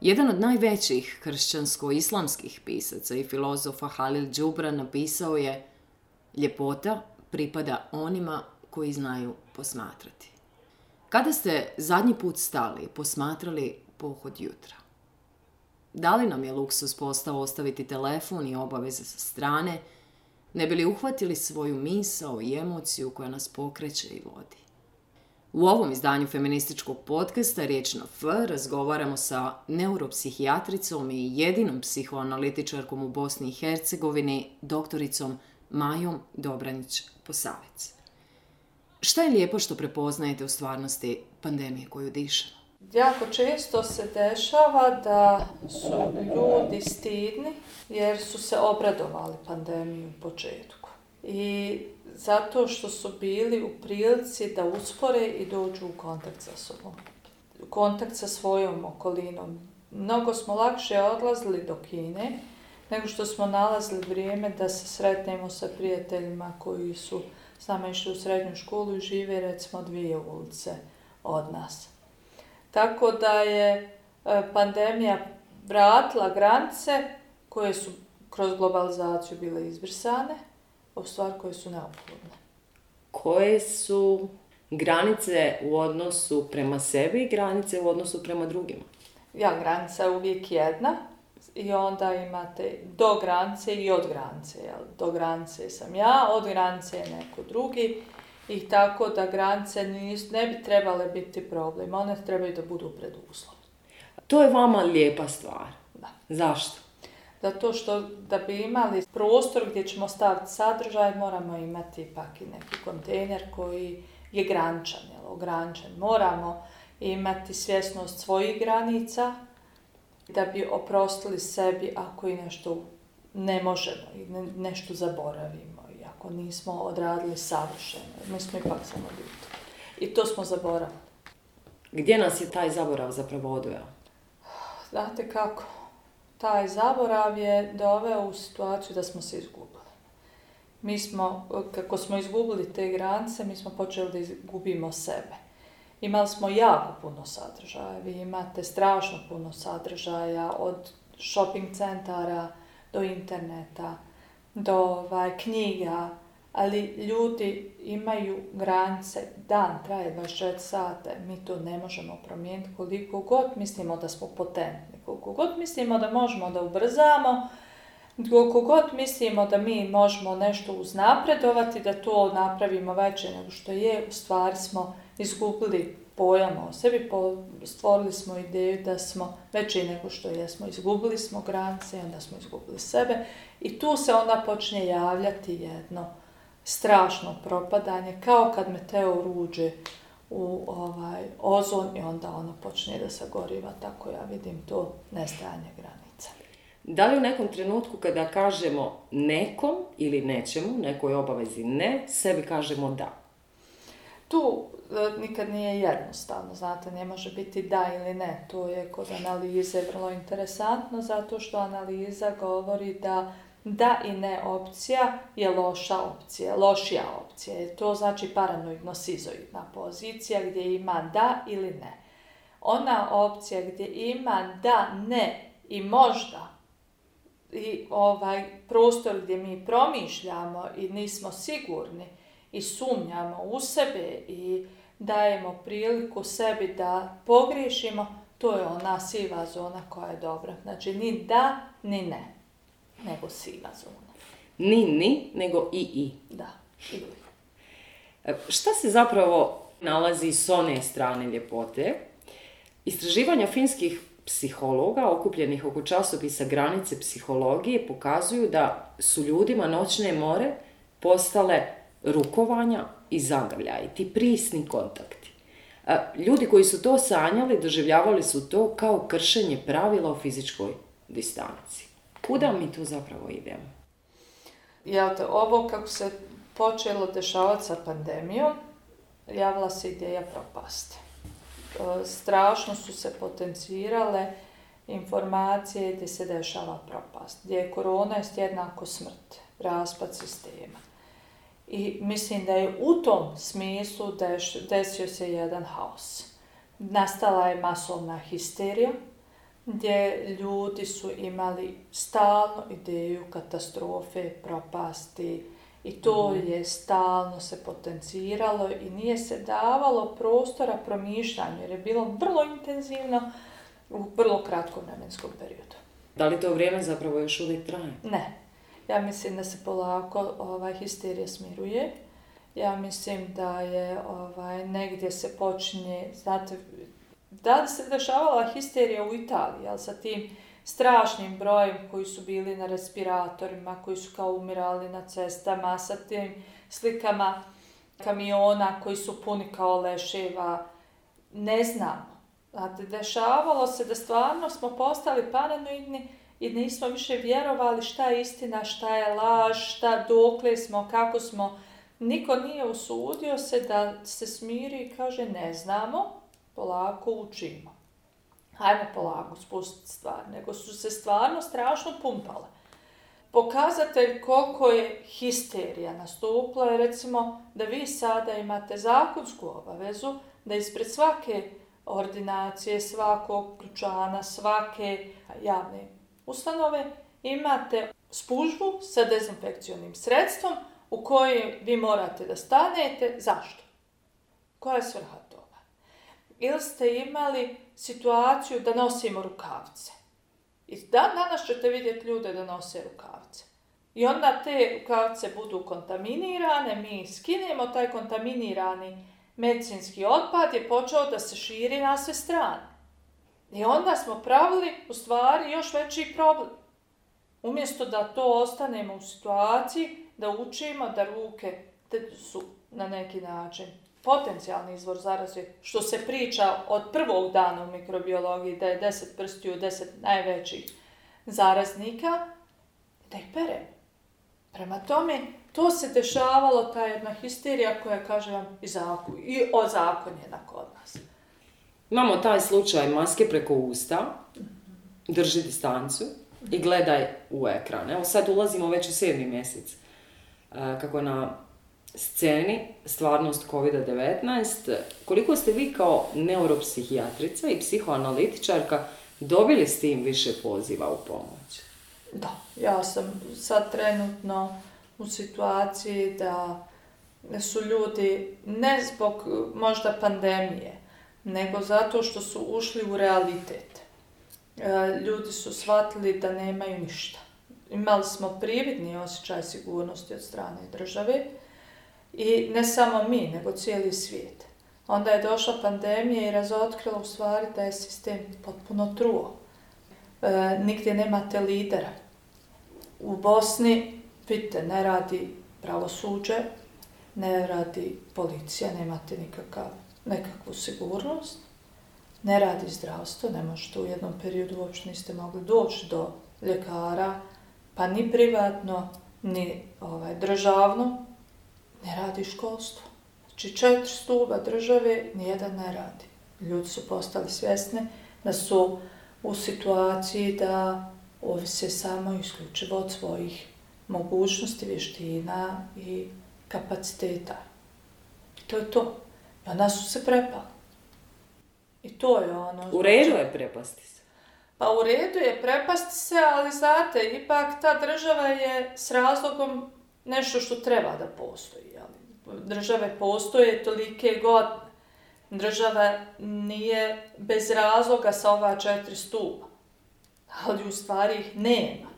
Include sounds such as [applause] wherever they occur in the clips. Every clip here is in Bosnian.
Jedan od najvećih kršćansko-islamskih pisaca i filozofa Halil Džubra napisao je Ljepota pripada onima koji znaju posmatrati. Kada ste zadnji put stali posmatrali pohod jutra? Da li nam je luksus postao ostaviti telefon i obaveze sa strane, ne bi li uhvatili svoju misao i emociju koja nas pokreće i vodi? U ovom izdanju feminističkog podcasta Riječ na F razgovaramo sa neuropsihijatricom i jedinom psihoanalitičarkom u Bosni i Hercegovini, doktoricom Majom Dobranić-Posavec. Šta je lijepo što prepoznajete u stvarnosti pandemije koju dišemo? Jako često se dešava da su ljudi stidni jer su se obradovali pandemiju u početku i zato što su bili u prilici da uspore i dođu u kontakt sa sobom. u Kontakt sa svojom okolinom. Mnogo smo lakše odlazili do Kine nego što smo nalazili vrijeme da se sretnemo sa prijateljima koji su s nama išli u srednju školu i žive recimo dvije ulice od nas. Tako da je e, pandemija vratila granice koje su kroz globalizaciju bile izbrisane, o stvari koje su neophodne? Koje su granice u odnosu prema sebi i granice u odnosu prema drugima? Ja, granica je uvijek jedna i onda imate do granice i od granice. Jel? Do granice sam ja, od granice je neko drugi i tako da granice ne bi trebale biti problem. One trebaju da budu preduslov. To je vama lijepa stvar. Da. Zašto? da to što, da bi imali prostor gdje ćemo staviti sadržaj, moramo imati ipak i neki kontejner koji je grančan, jel, ogrančen. Moramo imati svjesnost svojih granica da bi oprostili sebi ako i nešto ne možemo i nešto zaboravimo i ako nismo odradili savršeno. Mi smo ipak samo ljudi. I to smo zaboravili. Gdje nas je taj zaborav zapravo Znate kako, taj zaborav je doveo u situaciju da smo se izgubili. Mi smo, kako smo izgubili te granice, mi smo počeli da izgubimo sebe. Imali smo jako puno sadržaja, vi imate strašno puno sadržaja od shopping centara do interneta, do ovaj, knjiga, ali ljudi imaju granice, dan traje 24 sata, mi to ne možemo promijeniti koliko god mislimo da smo potentni, koliko god mislimo da možemo da ubrzamo, koliko god mislimo da mi možemo nešto uznapredovati, da to napravimo veće nego što je, u stvari smo izgubili pojam o sebi, stvorili smo ideju da smo veći nego što jesmo, izgubili smo granice, onda smo izgubili sebe i tu se onda počne javljati jedno strašno propadanje, kao kad meteor uđe u ovaj ozon i onda ono počne da goriva. tako ja vidim to nestajanje granica. Da li u nekom trenutku kada kažemo nekom ili nečemu, nekoj obavezi ne, sebi kažemo da? Tu e, nikad nije jednostavno, znate, ne može biti da ili ne. To je kod analize vrlo interesantno, zato što analiza govori da da i ne opcija je loša opcija, lošija opcija. To znači paranoidno-sizoidna pozicija gdje ima da ili ne. Ona opcija gdje ima da, ne i možda i ovaj prostor gdje mi promišljamo i nismo sigurni i sumnjamo u sebe i dajemo priliku sebi da pogriješimo, to je ona siva zona koja je dobra. Znači ni da, ni ne nego siva zona. Ni ni, nego i i. Da, e, Šta se zapravo nalazi s one strane ljepote? Istraživanja finskih psihologa okupljenih oko časopisa granice psihologije pokazuju da su ljudima noćne more postale rukovanja i zagrljaji, ti prisni kontakti. E, ljudi koji su to sanjali doživljavali su to kao kršenje pravila o fizičkoj distanci kuda mi tu zapravo idemo? Ja, ovo kako se počelo dešavati sa pandemijom, javila se ideja propasti. E, strašno su se potencirale informacije gdje se dešava propast, gdje je korona jest jednako smrt, raspad sistema. I mislim da je u tom smislu desio se jedan haos. Nastala je masovna histerija, gdje ljudi su imali stalno ideju katastrofe, propasti i to mhm. je stalno se potenciralo i nije se davalo prostora promišljanju jer je bilo vrlo intenzivno u vrlo kratkom vremenskom periodu. Da li to vrijeme zapravo još uvijek traje? Ne. Ja mislim da se polako ovaj, histerija smiruje. Ja mislim da je ovaj, negdje se počinje, znate, da li se dešavala histerija u Italiji, ali sa tim strašnim brojem koji su bili na respiratorima, koji su kao umirali na cestama, sa tim slikama kamiona koji su puni kao leševa, ne znamo. Znate, dešavalo se da stvarno smo postali paranoidni i nismo više vjerovali šta je istina, šta je laž, šta dokle smo, kako smo. Niko nije usudio se da se smiri i kaže ne znamo, polako učimo. Hajmo polako spustiti stvar. Nego su se stvarno strašno pumpale. Pokazatelj koliko je histerija nastupla je recimo da vi sada imate zakonsku obavezu da ispred svake ordinacije, svakog ključana, svake javne ustanove imate spužvu sa dezinfekcionim sredstvom u kojoj vi morate da stanete. Zašto? Koja je svrha ili ste imali situaciju da nosimo rukavce. I dan danas ćete vidjeti ljude da nose rukavce. I onda te rukavce budu kontaminirane, mi skinemo taj kontaminirani medicinski otpad je počeo da se širi na sve strane. I onda smo pravili u stvari još veći problem. Umjesto da to ostanemo u situaciji da učimo da ruke su na neki način potencijalni izvor zaraze, što se priča od prvog dana u mikrobiologiji, da je 10 prstiju deset najvećih zaraznika, da ih pere. Prema tome, to se dešavalo, ta jedna histerija koja, kaže vam, i, zakon, i ozakonjena kod nas. Imamo taj slučaj maske preko usta, drži distancu i gledaj u ekran. Evo sad ulazimo već u sedmi mjesec, kako na sceni stvarnost COVID-19, koliko ste vi kao neuropsihijatrica i psihoanalitičarka dobili s tim više poziva u pomoć? Da, ja sam sad trenutno u situaciji da su ljudi ne zbog možda pandemije, nego zato što su ušli u realitet. E, ljudi su shvatili da nemaju ništa. Imali smo prividni osjećaj sigurnosti od strane države, i ne samo mi, nego cijeli svijet. Onda je došla pandemija i razotkrila u stvari da je sistem potpuno truo. E, nigdje nemate lidera. U Bosni, vidite, ne radi pravosuđe, ne radi policija, nemate nikakav, nekakvu sigurnost, ne radi zdravstvo, ne možete u jednom periodu uopće niste mogli doći do ljekara, pa ni privatno, ni ovaj, državno, ne radi školstvo. Znači četiri stuba države nijedan ne radi. Ljudi su postali svjesni da su u situaciji da ovise samo isključivo od svojih mogućnosti, vještina i kapaciteta. to je to. I onda su se prepali. I to je ono... U redu znači- je prepasti se. Pa u redu je prepasti se, ali znate, ipak ta država je s razlogom nešto što treba da postoji. Države postoje tolike god država nije bez razloga sa ova četiri stupa, ali u stvari ih nema.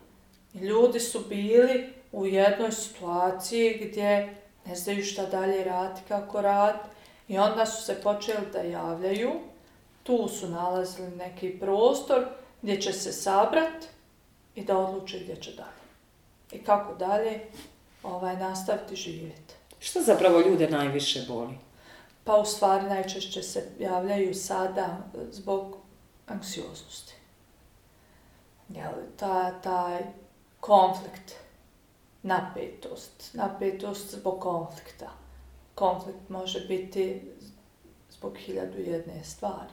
Ljudi su bili u jednoj situaciji gdje ne znaju šta dalje raditi, kako raditi i onda su se počeli da javljaju, tu su nalazili neki prostor gdje će se sabrati i da odluče gdje će dalje. I kako dalje, ovaj, nastaviti živjeti. Što zapravo ljude najviše boli? Pa u stvari najčešće se javljaju sada zbog anksioznosti. Jel, ta, taj konflikt, napetost, napetost zbog konflikta. Konflikt može biti zbog hiljadu jedne stvari.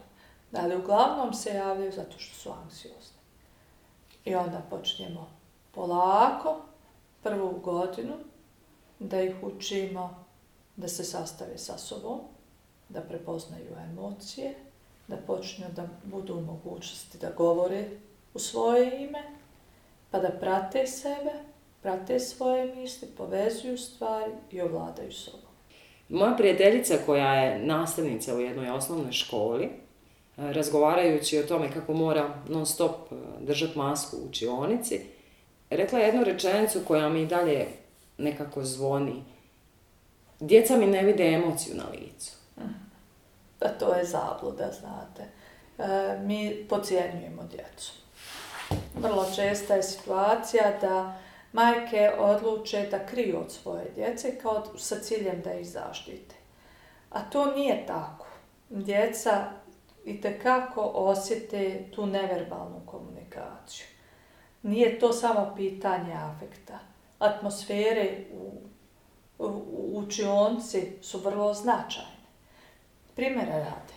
ali uglavnom se javljaju zato što su anksiozni. I onda počnemo polako prvu godinu da ih učimo da se sastave sa sobom, da prepoznaju emocije, da počnu da budu u mogućnosti da govore u svoje ime, pa da prate sebe, prate svoje misli, povezuju stvari i ovladaju sobom. Moja prijateljica koja je nastavnica u jednoj osnovnoj školi, e, razgovarajući o tome kako mora non stop e, držati masku u učionici, rekla jednu rečenicu koja mi dalje nekako zvoni. Djeca mi ne vide emociju na licu. Da, to je zabluda, znate. E, mi pocijenjujemo djecu. Vrlo česta je situacija da majke odluče da kriju od svoje djece kao sa ciljem da ih zaštite. A to nije tako. Djeca i osjete tu neverbalnu komunikaciju. Nije to samo pitanje afekta. Atmosfere u, u, učionci su vrlo značajne. Primjera rade.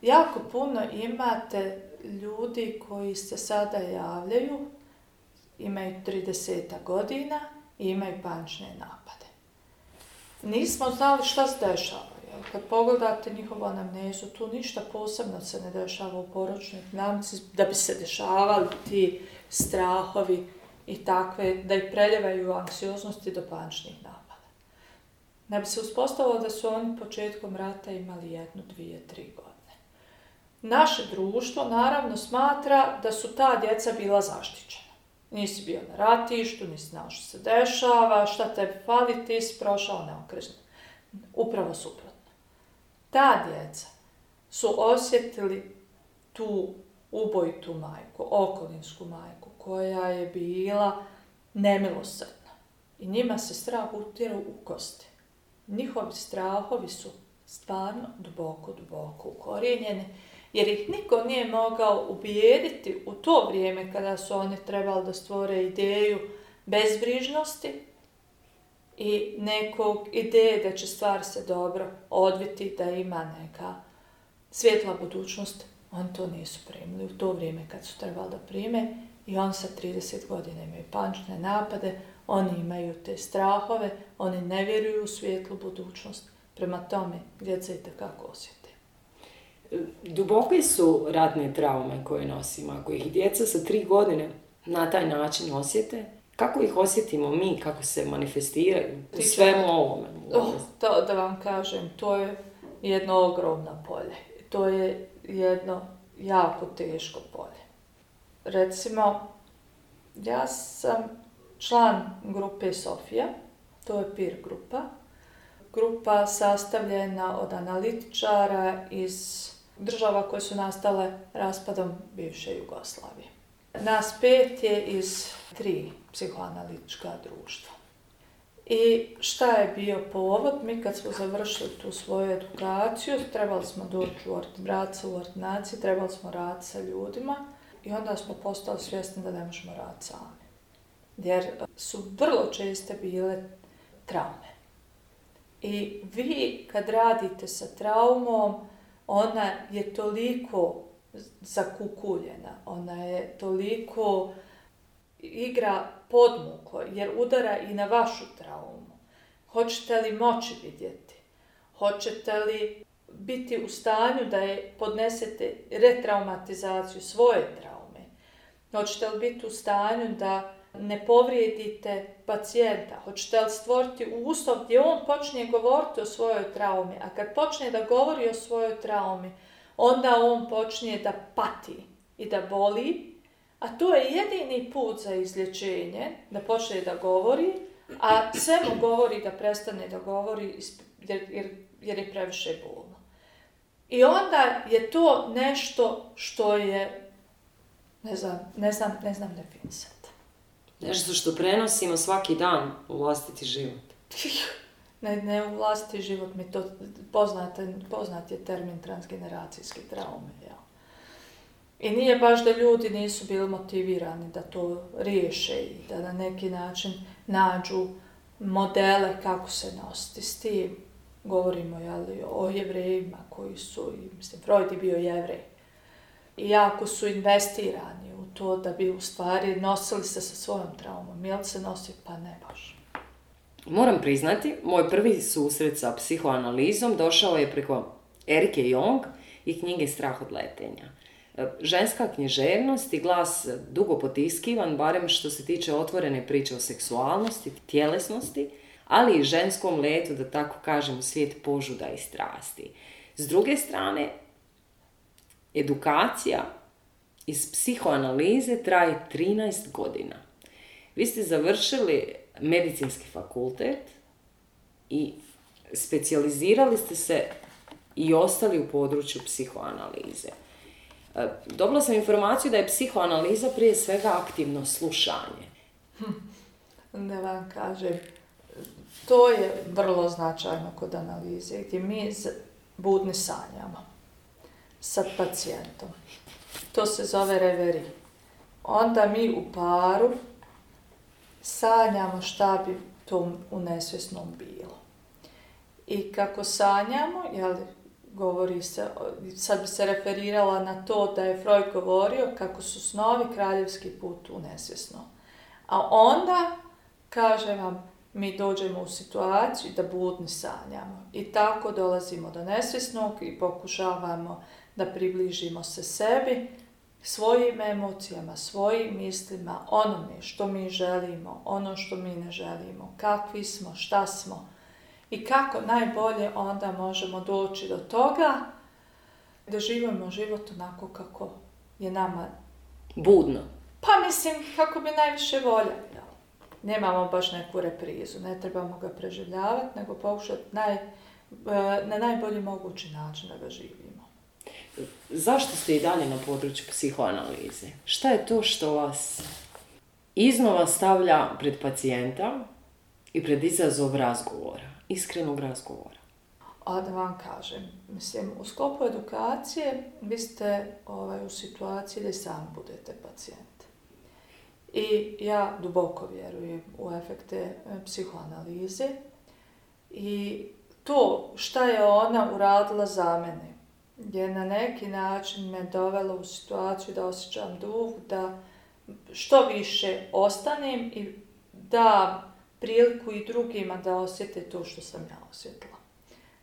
Jako puno imate ljudi koji se sada javljaju, imaju 30 godina i imaju pančne napade. Nismo znali šta se dešava. Kad pogledate njihovu anamnezu, tu ništa posebno se ne dešava u poročnoj namci da bi se dešavali ti strahovi i takve, da ih preljevaju u do paničnih napada. Ne bi se uspostavilo da su oni početkom rata imali jednu, dvije, tri godine. Naše društvo naravno smatra da su ta djeca bila zaštićena. Nisi bio na ratištu, nisi znao što se dešava, šta te fali, ti si prošao neokrežno. Upravo suprotno. Ta djeca su osjetili tu ubojitu majku, okolinsku majku, koja je bila nemilosrdna. I njima se strah utjera u kosti. Njihovi strahovi su stvarno duboko, duboko ukorijenjeni, jer ih niko nije mogao ubijediti u to vrijeme kada su oni trebali da stvore ideju bezbrižnosti i nekog ideje da će stvar se dobro odviti, da ima neka svjetla budućnost oni to nisu primili u to vrijeme kad su trebali da prime i on sa 30 godina imaju pančne napade, oni imaju te strahove, oni ne vjeruju u svijetlu budućnost. Prema tome, djeca i takako osjete. Duboke su radne traume koje nosimo. Ako ih djeca sa tri godine na taj način osjete, kako ih osjetimo mi, kako se manifestiraju u svemu ovome? Oh, to da vam kažem, to je jedno ogromno polje. To je jedno jako teško polje. Recimo, ja sam član grupe Sofija, to je peer grupa. Grupa sastavljena od analitičara iz država koje su nastale raspadom bivše Jugoslavije. Nas pet je iz tri psihoanalitička društva. I šta je bio povod? Mi kad smo završili tu svoju edukaciju, trebali smo doći u ordinaciju, u ordinaciju trebali smo raditi sa ljudima i onda smo postali svjesni da ne možemo raditi sami. Jer su vrlo česte bile traume. I vi kad radite sa traumom, ona je toliko zakukuljena, ona je toliko igra podmuko jer udara i na vašu traumu. Hoćete li moći vidjeti? Hoćete li biti u stanju da je podnesete retraumatizaciju svoje traume? Hoćete li biti u stanju da ne povrijedite pacijenta? Hoćete li stvoriti uslov gdje on počne govoriti o svojoj traumi? A kad počne da govori o svojoj traumi, onda on počne da pati i da boli a to je jedini put za izlječenje, da počne da govori, a sve mu govori da prestane da govori jer, jer, je previše bolno. I onda je to nešto što je, ne znam, ne znam, ne definisati. Nešto što prenosimo svaki dan u vlastiti život. [laughs] ne, u vlastiti život mi to, poznat, je termin transgeneracijske traume, i nije baš da ljudi nisu bili motivirani da to riješe i da na neki način nađu modele kako se nositi s tim. Govorimo jeli, o jevrejima koji su, mislim, Freud je bio jevrej. I jako su investirani u to da bi u stvari nosili se sa svojom traumom. Jel se nosi? Pa ne baš. Moram priznati, moj prvi susret sa psihoanalizom došao je preko Erike Jong i knjige Strah od letenja. E, ženska književnost i glas dugo potiskivan, barem što se tiče otvorene priče o seksualnosti, tjelesnosti, ali i ženskom letu, da tako kažem, svijet požuda i strasti. S druge strane, edukacija iz psihoanalize traje 13 godina. Vi ste završili medicinski fakultet i specijalizirali ste se i ostali u području psihoanalize. E, dobila sam informaciju da je psihoanaliza prije svega aktivno slušanje. Hm, da vam kažem, to je vrlo značajno kod analize gdje mi budni sanjamo sa pacijentom. To se zove reveri. Onda mi u paru sanjamo šta bi to u nesvjesnom bilo. I kako sanjamo, govori se, sad bi se referirala na to da je Freud govorio kako su snovi kraljevski put u nesvjesno. A onda, kažem vam, mi dođemo u situaciju da budni sanjamo i tako dolazimo do nesvjesnog i pokušavamo da približimo se sebi, svojim emocijama, svojim mislima, onome što mi želimo, ono što mi ne želimo, kakvi smo, šta smo, i kako najbolje onda možemo doći do toga da živimo život onako kako je nama budno. Pa mislim kako bi najviše voljeli. Nemamo baš neku reprizu, ne trebamo ga preživljavati, nego pokušati naj, e, na najbolji mogući način da ga živimo. Zašto ste i dalje na području psihoanalize? Šta je to što vas iznova stavlja pred pacijenta i pred izazov razgovora? iskrenog razgovora? A da vam kažem, mislim, u sklopu edukacije vi ste ovaj, u situaciji da sam budete pacijent. I ja duboko vjerujem u efekte e, psihoanalize i to šta je ona uradila za mene je na neki način me dovela u situaciju da osjećam duh, da što više ostanem i da priliku i drugima da osjete to što sam ja osjetila.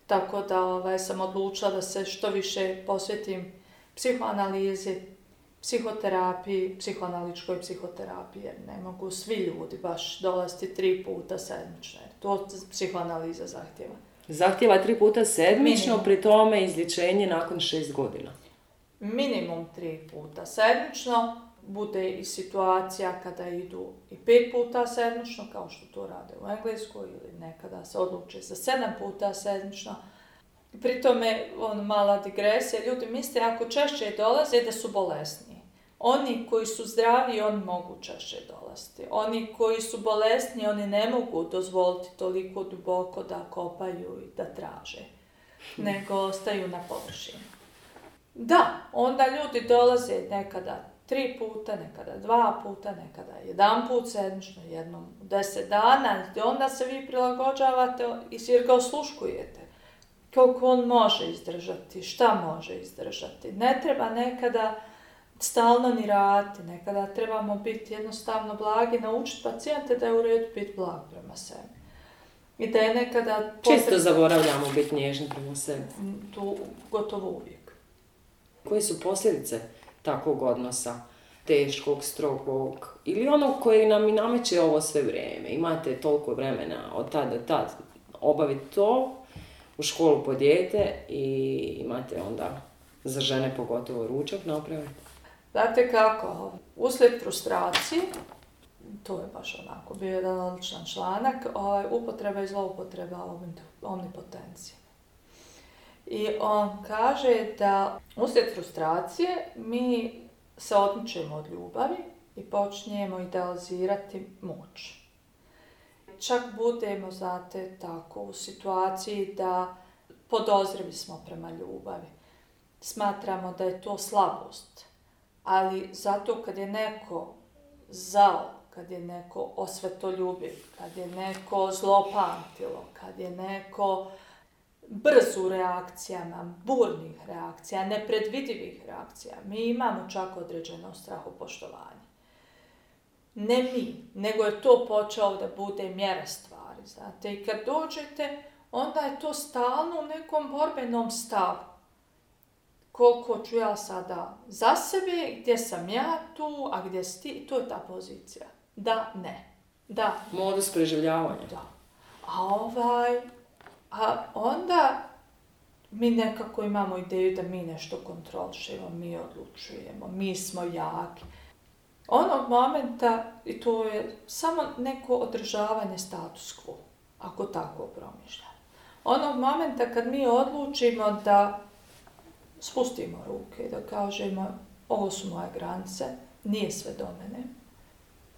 Tako da ovaj, sam odlučila da se što više posvetim psihoanalizi, psihoterapiji, psihoanaličkoj psihoterapiji, jer ne mogu svi ljudi baš dolaziti tri puta sedmično, to psihoanaliza zahtjeva. Zahtjeva tri puta sedmično, pri tome izličenje nakon šest godina. Minimum tri puta sedmično, bude i situacija kada idu i pet puta sedmično, kao što to rade u Engleskoj, ili nekada se odluče za sedam puta sedmično. Pri tome, on, mala digresija, ljudi misle ako češće dolaze da su bolesni. Oni koji su zdravi, oni mogu češće dolaziti. Oni koji su bolesni, oni ne mogu dozvoliti toliko duboko da kopaju i da traže, nego ostaju na površini. Da, onda ljudi dolaze nekada tri puta, nekada dva puta, nekada jedan put sedmično, jednom deset dana, gdje onda se vi prilagođavate i jer ga osluškujete. Koliko on može izdržati, šta može izdržati. Ne treba nekada stalno ni raditi, nekada trebamo biti jednostavno blagi, naučiti pacijente da je u redu biti blag prema sebi. I da je nekada... Često zaboravljamo biti nježni prema sebi. Mm, tu gotovo uvijek. Koje su posljedice takvog odnosa teškog, strogog ili onog koji nam i nameće ovo sve vrijeme. Imate toliko vremena od tada. do obaviti to, u školu po dijete i imate onda za žene pogotovo ručak napraviti. Znate kako, uslijed frustracije, to je baš onako bio jedan odličan članak, ovaj, upotreba i zloupotreba omnipotencije. I on kaže da uslijed frustracije mi se odmičemo od ljubavi i počnijemo idealizirati moć. Čak budemo, znate, tako u situaciji da podozrivi smo prema ljubavi. Smatramo da je to slabost. Ali zato kad je neko zao, kad je neko osvetoljubiv, kad je neko zlopantilo, kad je neko brzu u reakcijama, burnih reakcija, nepredvidivih reakcija. Mi imamo čak određeno poštovanje. Ne mi, nego je to počelo da bude mjera stvari. Znate, i kad dođete, onda je to stalno u nekom borbenom stavu. Koliko ću ja sada za sebe, gdje sam ja tu, a gdje si ti, to je ta pozicija. Da, ne. Da. Modus preživljavanja. Da. A ovaj, a pa onda mi nekako imamo ideju da mi nešto kontrolišemo, mi odlučujemo, mi smo jaki. Onog momenta, i to je samo neko održavanje status quo, ako tako promišljam. Onog momenta kad mi odlučimo da spustimo ruke, da kažemo ovo su moje granice, nije sve do mene,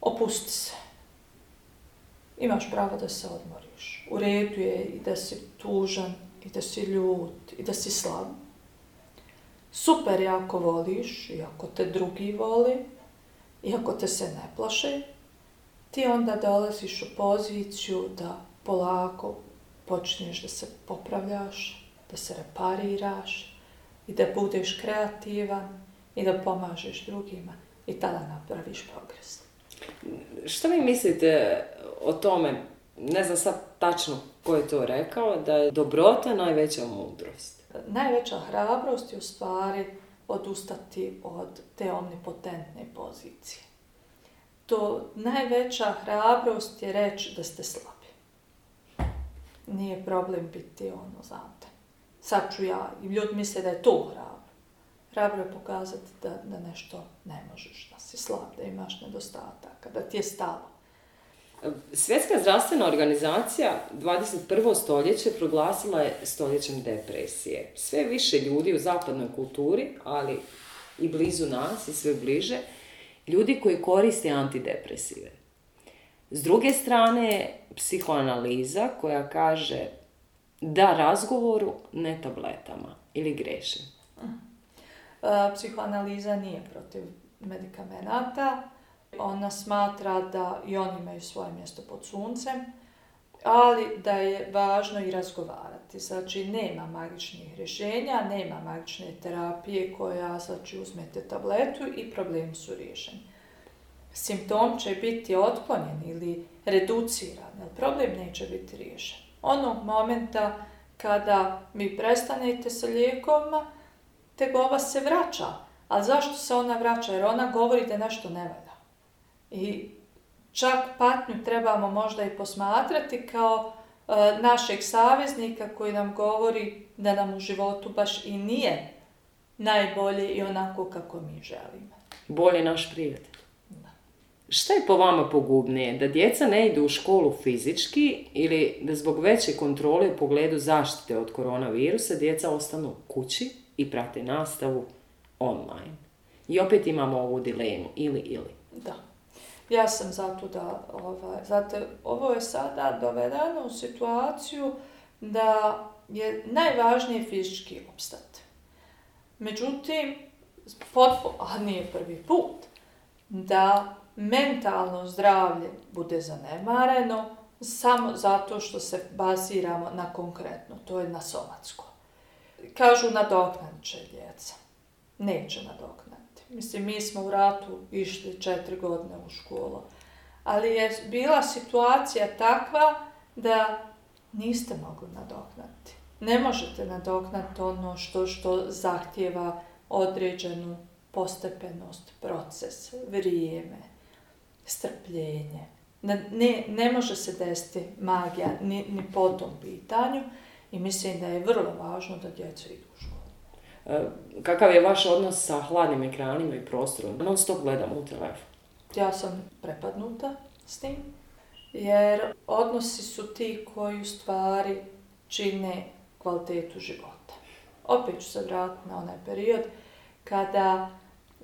opusti se Imaš pravo da se odmoriš. U redu je i da si tužan, i da si ljut, i da si slab. Super je ako voliš, i ako te drugi voli, i ako te se ne plaše, ti onda dolaziš u poziciju da polako počneš da se popravljaš, da se repariraš i da budeš kreativan i da pomažeš drugima i tada napraviš progres. Što vi mislite, o tome, ne znam sad tačno ko je to rekao, da je dobrota najveća mudrost. Najveća hrabrost je u stvari odustati od te omnipotentne pozicije. To najveća hrabrost je reći da ste slabi. Nije problem biti ono, znate. Sad ću ja, i ljudi misle da je to hrabro. Hrabro je pokazati da, da nešto ne možeš, da si slab, da imaš nedostataka, da ti je stalo. Svjetska zdravstvena organizacija 21. stoljeće proglasila je stoljećem depresije. Sve više ljudi u zapadnoj kulturi, ali i blizu nas i sve bliže, ljudi koji koriste antidepresive. S druge strane, psihoanaliza koja kaže da razgovoru, ne tabletama ili greši. Mm. E, psihoanaliza nije protiv medikamenata, ona smatra da i oni imaju svoje mjesto pod suncem, ali da je važno i razgovarati. Znači, nema magičnih rješenja, nema magične terapije koja, znači, uzmete tabletu i problemi su riješeni. Simptom će biti otklonjen ili reduciran, ali problem neće biti riješen. Onog momenta kada mi prestanete sa lijekovima, tegova se vraća. A zašto se ona vraća? Jer ona govori da nešto ne valja. I čak patnju trebamo možda i posmatrati kao e, našeg saveznika koji nam govori da nam u životu baš i nije najbolje i onako kako mi želimo. Bolje naš prijatelj. Šta je po vama pogubnije? Da djeca ne idu u školu fizički ili da zbog veće kontrole u pogledu zaštite od koronavirusa djeca ostanu kući i prate nastavu online? I opet imamo ovu dilemu, ili ili. Da ja sam zato da, ovaj, zato ovo je sada dovedeno u situaciju da je najvažnije fizički opstat. Međutim, potpuno, a nije prvi put, da mentalno zdravlje bude zanemareno samo zato što se baziramo na konkretno, to je na somatsko. Kažu nadoknadit će djeca. Neće nadoknaditi. Mislim, mi smo u ratu išli četiri godine u školu. Ali je bila situacija takva da niste mogli nadoknati. Ne možete nadoknati ono što, što zahtjeva određenu postepenost, proces, vrijeme, strpljenje. Ne, ne može se desiti magija ni, ni po tom pitanju i mislim da je vrlo važno da djecu idu u školu. E, kakav je vaš odnos sa hladnim ekranima i prostorom? Non stop gledam u telefon. Ja sam prepadnuta s tim, jer odnosi su ti koji u stvari čine kvalitetu života. Opet ću se vratiti na onaj period kada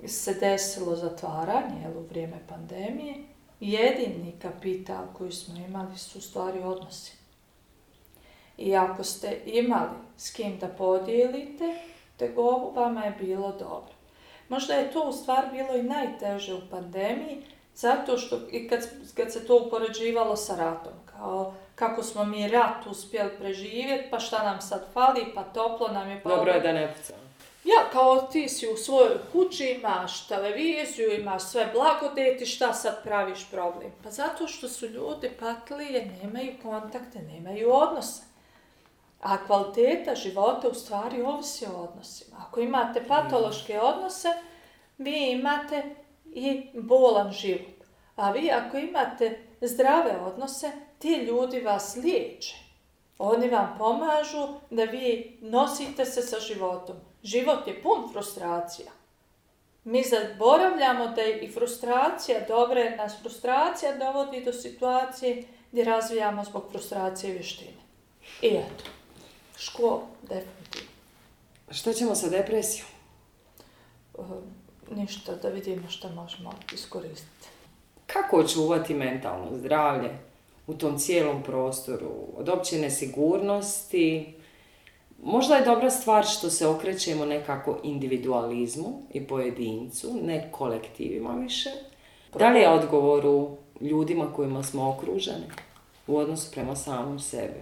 se desilo zatvaranje u vrijeme pandemije. Jedini kapital koji smo imali su u stvari odnosi. I ako ste imali s kim da podijelite, vama je bilo dobro. Možda je to u stvari bilo i najteže u pandemiji, zato što i kad, kad se to upoređivalo sa ratom, kao kako smo mi rat uspjeli preživjeti, pa šta nam sad fali, pa toplo nam je... Pa Dobro je da ne Ja, kao ti si u svojoj kući, imaš televiziju, imaš sve blagodeti, šta sad praviš problem? Pa zato što su ljudi patili nemaju kontakte, nemaju odnose. A kvaliteta života u stvari ovisi o odnosima. Ako imate patološke mm. odnose, vi imate i bolan život. A vi ako imate zdrave odnose, ti ljudi vas liječe. Oni vam pomažu da vi nosite se sa životom. Život je pun frustracija. Mi zaboravljamo da je i frustracija dobra. nas frustracija dovodi do situacije gdje razvijamo zbog frustracije vještine. I eto. Ško, definitivno. Što ćemo sa depresijom? Uh, ništa, da vidimo što možemo iskoristiti. Kako očuvati mentalno zdravlje u tom cijelom prostoru? Od opće nesigurnosti, Možda je dobra stvar što se okrećemo nekako individualizmu i pojedincu, ne kolektivima više. Da li je odgovor u ljudima kojima smo okruženi u odnosu prema samom sebi?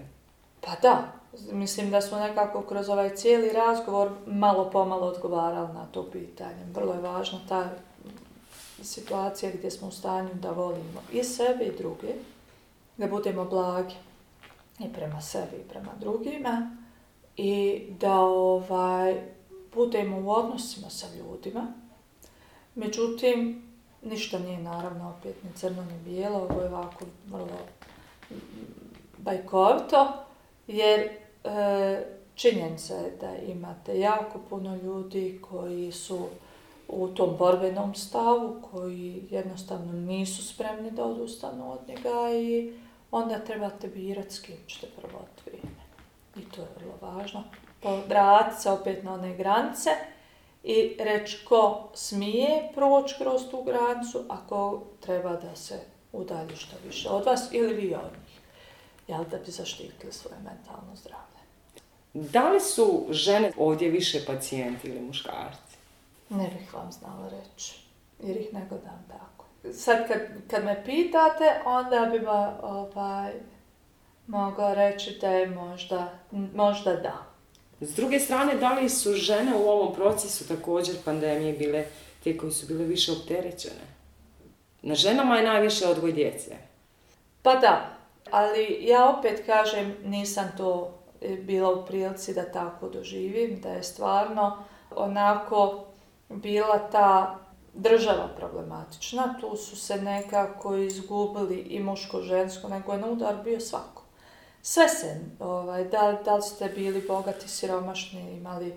Pa da, Mislim da smo nekako kroz ovaj cijeli razgovor malo pomalo odgovarali na to pitanje. Vrlo je važna ta situacija gdje smo u stanju da volimo i sebe i druge, da budemo blagi i prema sebi i prema drugima i da ovaj, budemo u odnosima sa ljudima. Međutim, ništa nije naravno opet ni crno ni bijelo, ovo je ovako vrlo bajkovito, jer E, činjenica je da imate jako puno ljudi koji su u tom borbenom stavu, koji jednostavno nisu spremni da odustanu od njega i onda trebate birati s kim ćete vrijeme. I to je vrlo važno. Vratiti se opet na one granice i reći ko smije proći kroz tu granicu, a treba da se udalji što više od vas ili vi od jel, da bi zaštitili svoje mentalno zdravlje. Da li su žene ovdje više pacijenti ili muškarci? Ne bih vam znala reći, jer ih ne godam tako. Sad kad, kad me pitate, onda bi ba, ovaj, mogao reći da je možda, možda da. S druge strane, da li su žene u ovom procesu također pandemije bile te koji su bile više opterećene? Na ženama je najviše odgoj djece. Pa da, ali ja opet kažem nisam to e, bila u prilici da tako doživim, da je stvarno onako bila ta država problematična, tu su se nekako izgubili i muško-žensko, nego je udar bio svako. Sve se, ovaj, da, da li ste bili bogati, siromašni, imali e,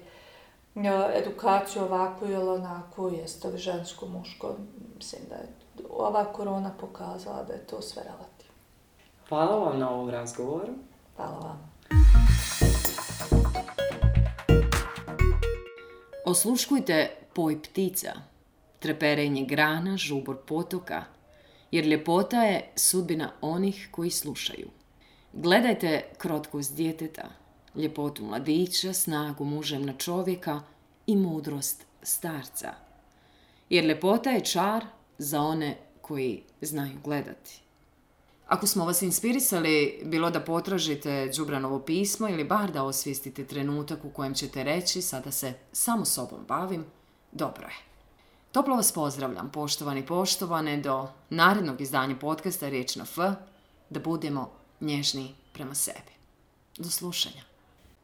edukaciju ovakvu ili onako, jeste li žensko, muško, mislim da je ova korona pokazala da je to sve relativno. Hvala vam na ovom razgovoru. Hvala vam. Osluškujte poj ptica, treperenje grana, žubor potoka, jer ljepota je sudbina onih koji slušaju. Gledajte krotkost djeteta, ljepotu mladića, snagu muževna čovjeka i mudrost starca. Jer ljepota je čar za one koji znaju gledati. Ako smo vas inspirisali, bilo da potražite Đubranovo pismo ili bar da osvijestite trenutak u kojem ćete reći sada se samo sobom bavim, dobro je. Toplo vas pozdravljam, poštovani poštovane, do narednog izdanja podcasta Riječ na F, da budemo nježni prema sebi. Do slušanja.